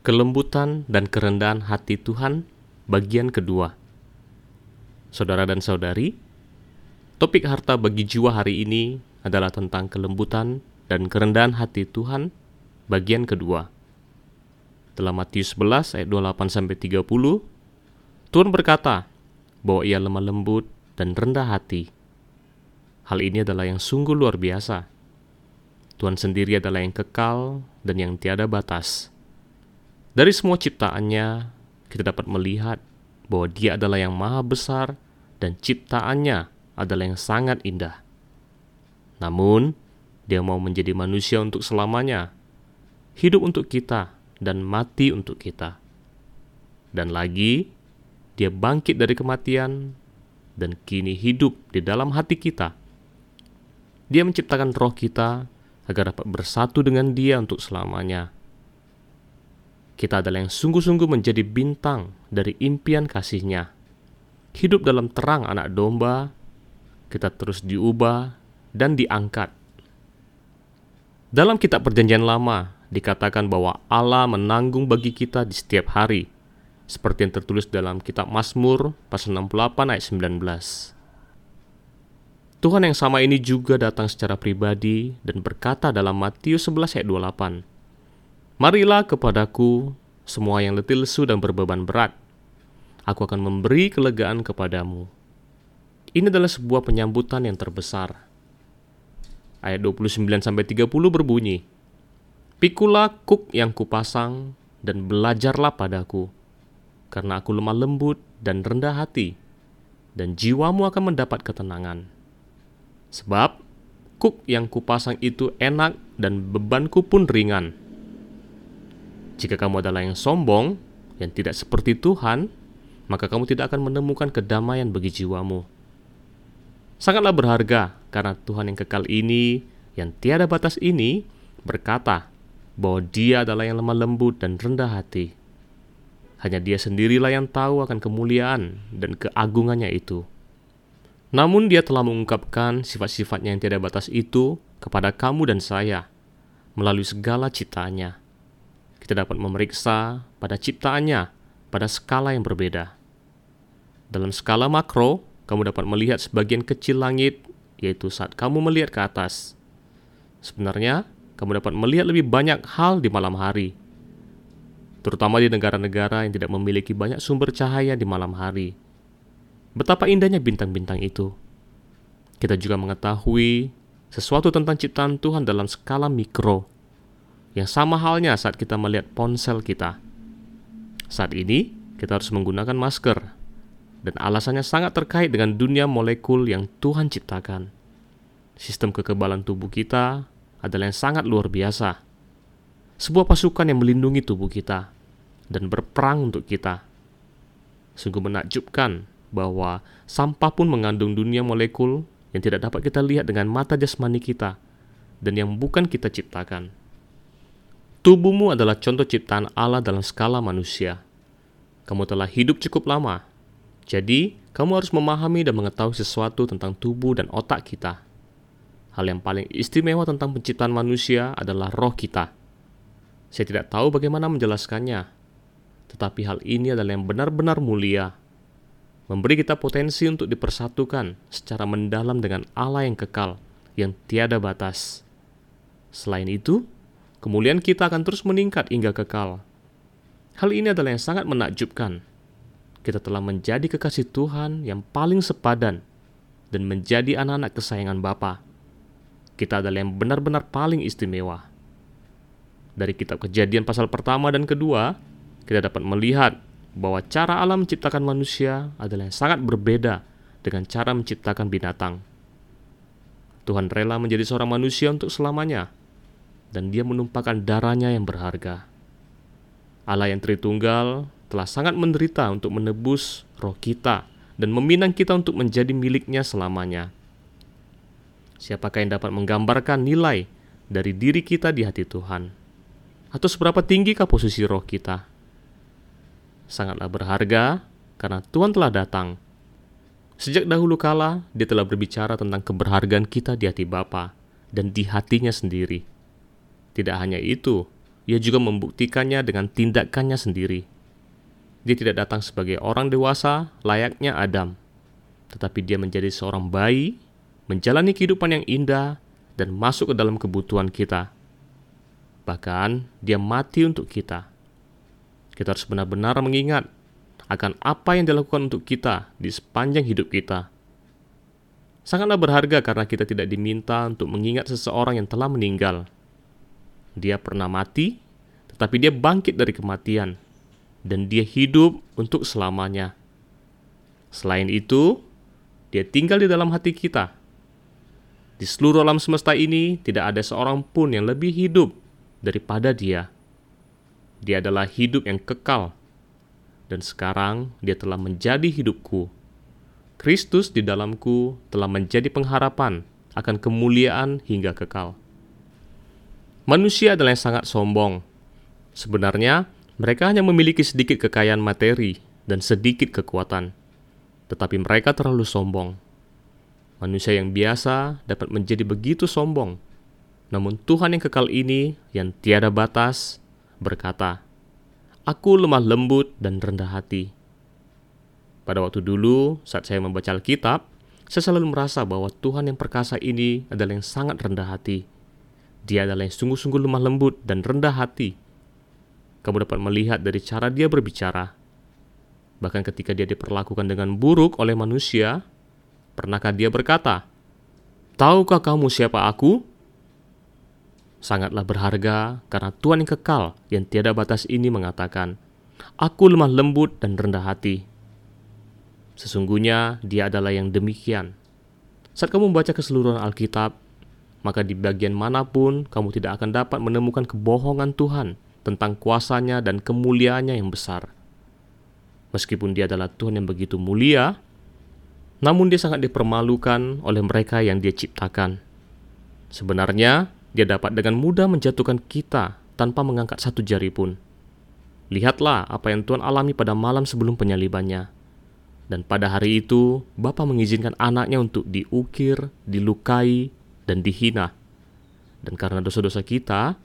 Kelembutan dan kerendahan hati Tuhan, bagian kedua. Saudara dan saudari, topik harta bagi jiwa hari ini adalah tentang kelembutan dan kerendahan hati Tuhan, bagian kedua. Dalam Matius 11 ayat 28 sampai 30, Tuhan berkata bahwa ia lemah lembut dan rendah hati. Hal ini adalah yang sungguh luar biasa. Tuhan sendiri adalah yang kekal dan yang tiada batas. Dari semua ciptaannya, kita dapat melihat bahwa Dia adalah yang maha besar dan ciptaannya adalah yang sangat indah. Namun, Dia mau menjadi manusia untuk selamanya, hidup untuk kita, dan mati untuk kita. Dan lagi, Dia bangkit dari kematian dan kini hidup di dalam hati kita. Dia menciptakan roh kita agar dapat bersatu dengan Dia untuk selamanya kita adalah yang sungguh-sungguh menjadi bintang dari impian kasihnya. Hidup dalam terang anak domba, kita terus diubah dan diangkat. Dalam kitab perjanjian lama, dikatakan bahwa Allah menanggung bagi kita di setiap hari, seperti yang tertulis dalam kitab Mazmur pasal 68 ayat 19. Tuhan yang sama ini juga datang secara pribadi dan berkata dalam Matius 11 ayat 28, Marilah kepadaku semua yang letih lesu dan berbeban berat. Aku akan memberi kelegaan kepadamu. Ini adalah sebuah penyambutan yang terbesar. Ayat 29 sampai 30 berbunyi, Pikulah kuk yang kupasang dan belajarlah padaku, karena aku lemah lembut dan rendah hati, dan jiwamu akan mendapat ketenangan. Sebab kuk yang kupasang itu enak dan bebanku pun ringan. Jika kamu adalah yang sombong, yang tidak seperti Tuhan, maka kamu tidak akan menemukan kedamaian bagi jiwamu. Sangatlah berharga karena Tuhan yang kekal ini, yang tiada batas ini, berkata bahwa Dia adalah yang lemah lembut dan rendah hati. Hanya Dia sendirilah yang tahu akan kemuliaan dan keagungannya itu. Namun Dia telah mengungkapkan sifat-sifatnya yang tiada batas itu kepada kamu dan saya melalui segala ciptaannya kita dapat memeriksa pada ciptaannya pada skala yang berbeda. Dalam skala makro, kamu dapat melihat sebagian kecil langit, yaitu saat kamu melihat ke atas. Sebenarnya, kamu dapat melihat lebih banyak hal di malam hari, terutama di negara-negara yang tidak memiliki banyak sumber cahaya di malam hari. Betapa indahnya bintang-bintang itu. Kita juga mengetahui sesuatu tentang ciptaan Tuhan dalam skala mikro yang sama halnya saat kita melihat ponsel kita. Saat ini, kita harus menggunakan masker, dan alasannya sangat terkait dengan dunia molekul yang Tuhan ciptakan. Sistem kekebalan tubuh kita adalah yang sangat luar biasa. Sebuah pasukan yang melindungi tubuh kita dan berperang untuk kita. Sungguh menakjubkan bahwa sampah pun mengandung dunia molekul yang tidak dapat kita lihat dengan mata jasmani kita dan yang bukan kita ciptakan. Tubuhmu adalah contoh ciptaan Allah dalam skala manusia. Kamu telah hidup cukup lama, jadi kamu harus memahami dan mengetahui sesuatu tentang tubuh dan otak kita. Hal yang paling istimewa tentang penciptaan manusia adalah roh kita. Saya tidak tahu bagaimana menjelaskannya, tetapi hal ini adalah yang benar-benar mulia, memberi kita potensi untuk dipersatukan secara mendalam dengan Allah yang kekal, yang tiada batas. Selain itu, kemuliaan kita akan terus meningkat hingga kekal. Hal ini adalah yang sangat menakjubkan. Kita telah menjadi kekasih Tuhan yang paling sepadan dan menjadi anak-anak kesayangan Bapa. Kita adalah yang benar-benar paling istimewa. Dari kitab kejadian pasal pertama dan kedua, kita dapat melihat bahwa cara Allah menciptakan manusia adalah yang sangat berbeda dengan cara menciptakan binatang. Tuhan rela menjadi seorang manusia untuk selamanya dan dia menumpahkan darahnya yang berharga. Allah yang Tritunggal telah sangat menderita untuk menebus roh kita dan meminang kita untuk menjadi miliknya selamanya. Siapakah yang dapat menggambarkan nilai dari diri kita di hati Tuhan? Atau seberapa tinggikah posisi roh kita? Sangatlah berharga karena Tuhan telah datang. Sejak dahulu kala, dia telah berbicara tentang keberhargaan kita di hati Bapa dan di hatinya sendiri. Tidak hanya itu, ia juga membuktikannya dengan tindakannya sendiri. Dia tidak datang sebagai orang dewasa layaknya Adam, tetapi dia menjadi seorang bayi, menjalani kehidupan yang indah, dan masuk ke dalam kebutuhan kita. Bahkan, dia mati untuk kita. Kita harus benar-benar mengingat akan apa yang dilakukan untuk kita di sepanjang hidup kita. Sangatlah berharga karena kita tidak diminta untuk mengingat seseorang yang telah meninggal. Dia pernah mati, tetapi dia bangkit dari kematian, dan dia hidup untuk selamanya. Selain itu, dia tinggal di dalam hati kita. Di seluruh alam semesta ini, tidak ada seorang pun yang lebih hidup daripada dia. Dia adalah hidup yang kekal, dan sekarang dia telah menjadi hidupku. Kristus di dalamku telah menjadi pengharapan akan kemuliaan hingga kekal. Manusia adalah yang sangat sombong. Sebenarnya, mereka hanya memiliki sedikit kekayaan materi dan sedikit kekuatan tetapi mereka terlalu sombong. Manusia yang biasa dapat menjadi begitu sombong, namun Tuhan yang kekal ini, yang tiada batas, berkata, "Aku lemah lembut dan rendah hati." Pada waktu dulu, saat saya membaca Alkitab, saya selalu merasa bahwa Tuhan yang perkasa ini adalah yang sangat rendah hati. Dia adalah yang sungguh-sungguh lemah lembut dan rendah hati. Kamu dapat melihat dari cara dia berbicara, Bahkan ketika dia diperlakukan dengan buruk oleh manusia, pernahkah dia berkata, Tahukah kamu siapa aku? Sangatlah berharga karena Tuhan yang kekal yang tiada batas ini mengatakan, Aku lemah lembut dan rendah hati. Sesungguhnya dia adalah yang demikian. Saat kamu membaca keseluruhan Alkitab, maka di bagian mana pun kamu tidak akan dapat menemukan kebohongan Tuhan tentang kuasanya dan kemuliaannya yang besar. Meskipun dia adalah Tuhan yang begitu mulia, namun dia sangat dipermalukan oleh mereka yang dia ciptakan. Sebenarnya, dia dapat dengan mudah menjatuhkan kita tanpa mengangkat satu jari pun. Lihatlah apa yang Tuhan alami pada malam sebelum penyalibannya. Dan pada hari itu, Bapa mengizinkan anaknya untuk diukir, dilukai, dan dihina. Dan karena dosa-dosa kita,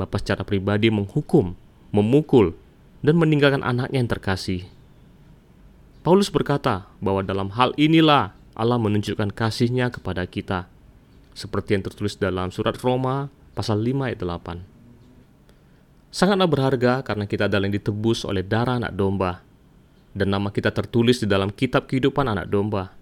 Bapa secara pribadi menghukum, memukul, dan meninggalkan anaknya yang terkasih. Paulus berkata bahwa dalam hal inilah Allah menunjukkan kasihnya kepada kita, seperti yang tertulis dalam surat Roma pasal 5 ayat 8. Sangatlah berharga karena kita adalah yang ditebus oleh darah anak domba, dan nama kita tertulis di dalam kitab kehidupan anak domba.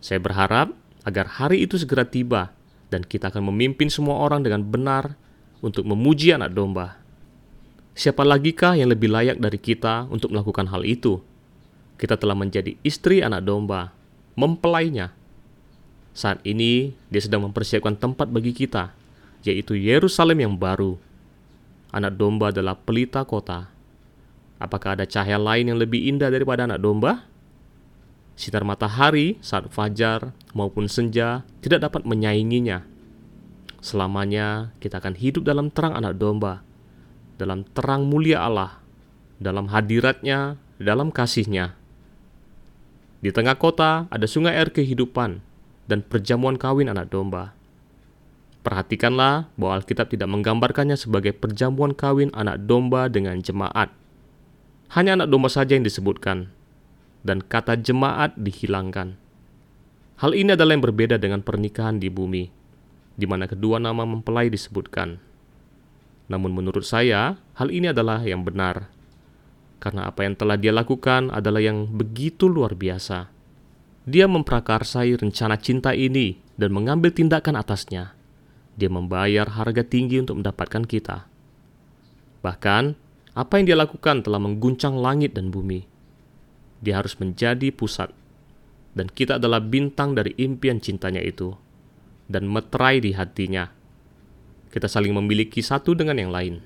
Saya berharap agar hari itu segera tiba dan kita akan memimpin semua orang dengan benar untuk memuji anak domba. Siapa lagikah yang lebih layak dari kita untuk melakukan hal itu? Kita telah menjadi istri anak domba, mempelainya. Saat ini, dia sedang mempersiapkan tempat bagi kita, yaitu Yerusalem yang baru. Anak domba adalah pelita kota. Apakah ada cahaya lain yang lebih indah daripada anak domba? Sinar matahari saat fajar maupun senja tidak dapat menyainginya. Selamanya kita akan hidup dalam terang anak domba, dalam terang mulia Allah, dalam hadiratnya, dalam kasihnya. Di tengah kota ada sungai air kehidupan dan perjamuan kawin anak domba. Perhatikanlah bahwa Alkitab tidak menggambarkannya sebagai perjamuan kawin anak domba dengan jemaat. Hanya anak domba saja yang disebutkan, dan kata jemaat dihilangkan. Hal ini adalah yang berbeda dengan pernikahan di bumi, di mana kedua nama mempelai disebutkan. Namun menurut saya, hal ini adalah yang benar. Karena apa yang telah dia lakukan adalah yang begitu luar biasa. Dia memprakarsai rencana cinta ini dan mengambil tindakan atasnya. Dia membayar harga tinggi untuk mendapatkan kita. Bahkan, apa yang dia lakukan telah mengguncang langit dan bumi. Dia harus menjadi pusat, dan kita adalah bintang dari impian cintanya itu, dan meterai di hatinya kita saling memiliki satu dengan yang lain.